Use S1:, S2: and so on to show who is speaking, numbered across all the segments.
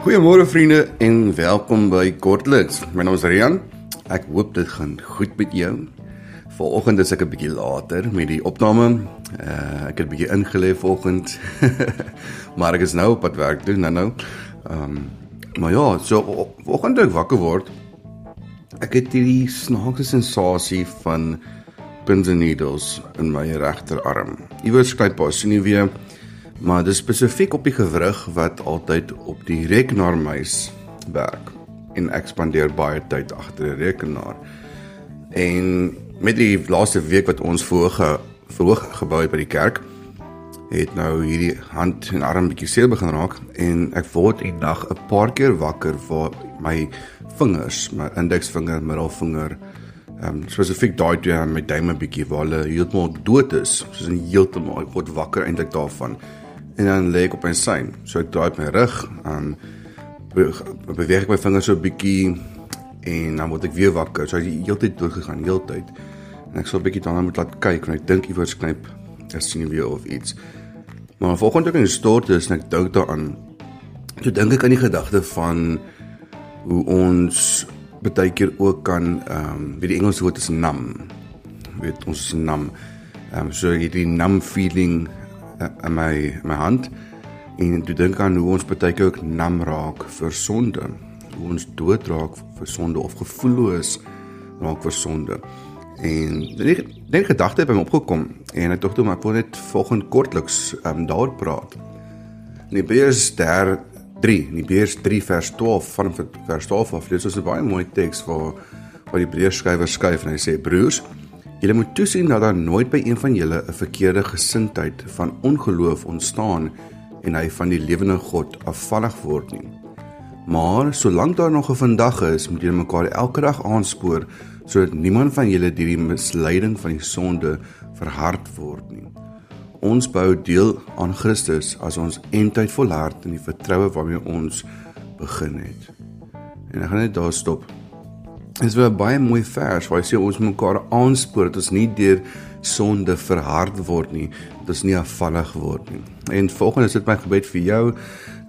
S1: Goeiemôre vriende en welkom by Kortliks. My naam is Rian. Ek hoop dit gaan goed met jou. Vanoggend is ek 'n bietjie later met die opname. Uh, ek het 'n bietjie ingelê vanoggend. maar ek is nou op pad werk toe nou nou. Ehm um, maar ja, so vanoggend ek wakker word. Ek het hierdie snaakse sensasie van pins and needles in my regterarm. Iewers kry pas sien jy weer maar dis spesifiek op die gewrig wat altyd op die rekenaarmuis werk en ek spandeer baie tyd agter 'n rekenaar. En met die laaste week wat ons voorge verhoog gebou het by die kerk, het nou hierdie hand en arm bietjie seer begin raak en ek word in nag 'n paar keer wakker waar my vingers, my indeksvinger, middelvinger, ehm um, spesifiek daai twee met duim 'n bietjie waar hulle heeltemal dood is, soos heeltemal ek word wakker eintlik daarvan en dan lê ek op my sein. So ek draai my rug aan beweeg ek my vingers so 'n bietjie en dan word ek weer wakker. So hy heeltyd deur gegaan, heeltyd. En ek sal 'n bietjie daarna moet laat kyk en ek dink iewers knyp ek sien weer of iets. Maar volgens ek in die stort is en ek dink daaraan. So dink ek aan die gedagte van hoe ons baie keer ook kan ehm um, wie die Engelse woord is nam. Weet ons is nam. Ehm um, so hierdie nam feeling in my my hand. En toe dink aan hoe ons baie keer ook nam raak vir sonde. Hoe ons dood raak vir sonde of gevoelloos raak vir sonde. En die die gedagte het by my opgekom en ek dink toe maar ek wil net volgens kortliks um, daar praat. In Hebreërs 3 in Hebreërs 3 vers 12 van vers 12 af dis is 'n baie mooi teks waar waar die Hebreërs skrywer skryf en hy sê broers Julle moet toesien dat daar nooit by een van julle 'n verkeerde gesindheid van ongeloof ontstaan en hy van die lewende God afvallig word nie. Maar solank daar nog 'n vandag is, moet julle mekaar elke dag aanspoor sodat niemand van julle deur die misleiding van die sonde verhard word nie. Ons bou deel aan Christus as ons eintlik volhard in die vertroue waarmee ons begin het. En ek gaan net daar stop. Dis 'n baie mooi vers waar hy sê ons mekaar aanspoor dat ons nie deur sonde verhard word nie, dat ons nie afvallig word nie. En volgende is dit my gebed vir jou.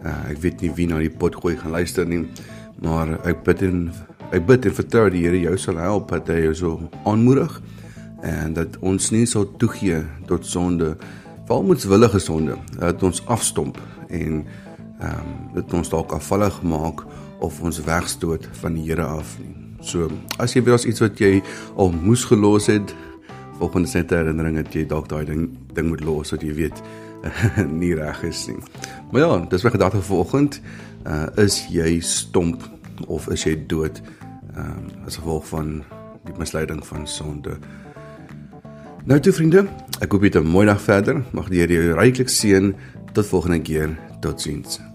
S1: Uh, ek weet nie wie na die pot gooi gaan luister nie, maar ek bid en ek bid en vertrou die Here jou sal help dat hy jou so aanmoedig en dat ons nie sal toegee tot sonde, veral moetswillige sonde, dat ons afstomp en ehm um, dat ons dalk afvallig maak of ons wegstoot van die Here af nie. So, as jy weer as iets wat jy al moes gelos het, volgende net herinnering dat jy dalk daai ding ding moet los wat jy weet nie reg is nie. Maar ja, dis my gedagte vir vanoggend. Uh is jy stomp of is jy dood? Uh, as gevolg van die misleiding van sonde. Nou toe vriende, ek hoop jy het 'n mooi dag verder. Mag die Here jou ryklik seën. Tot volgende keer. Totsiens.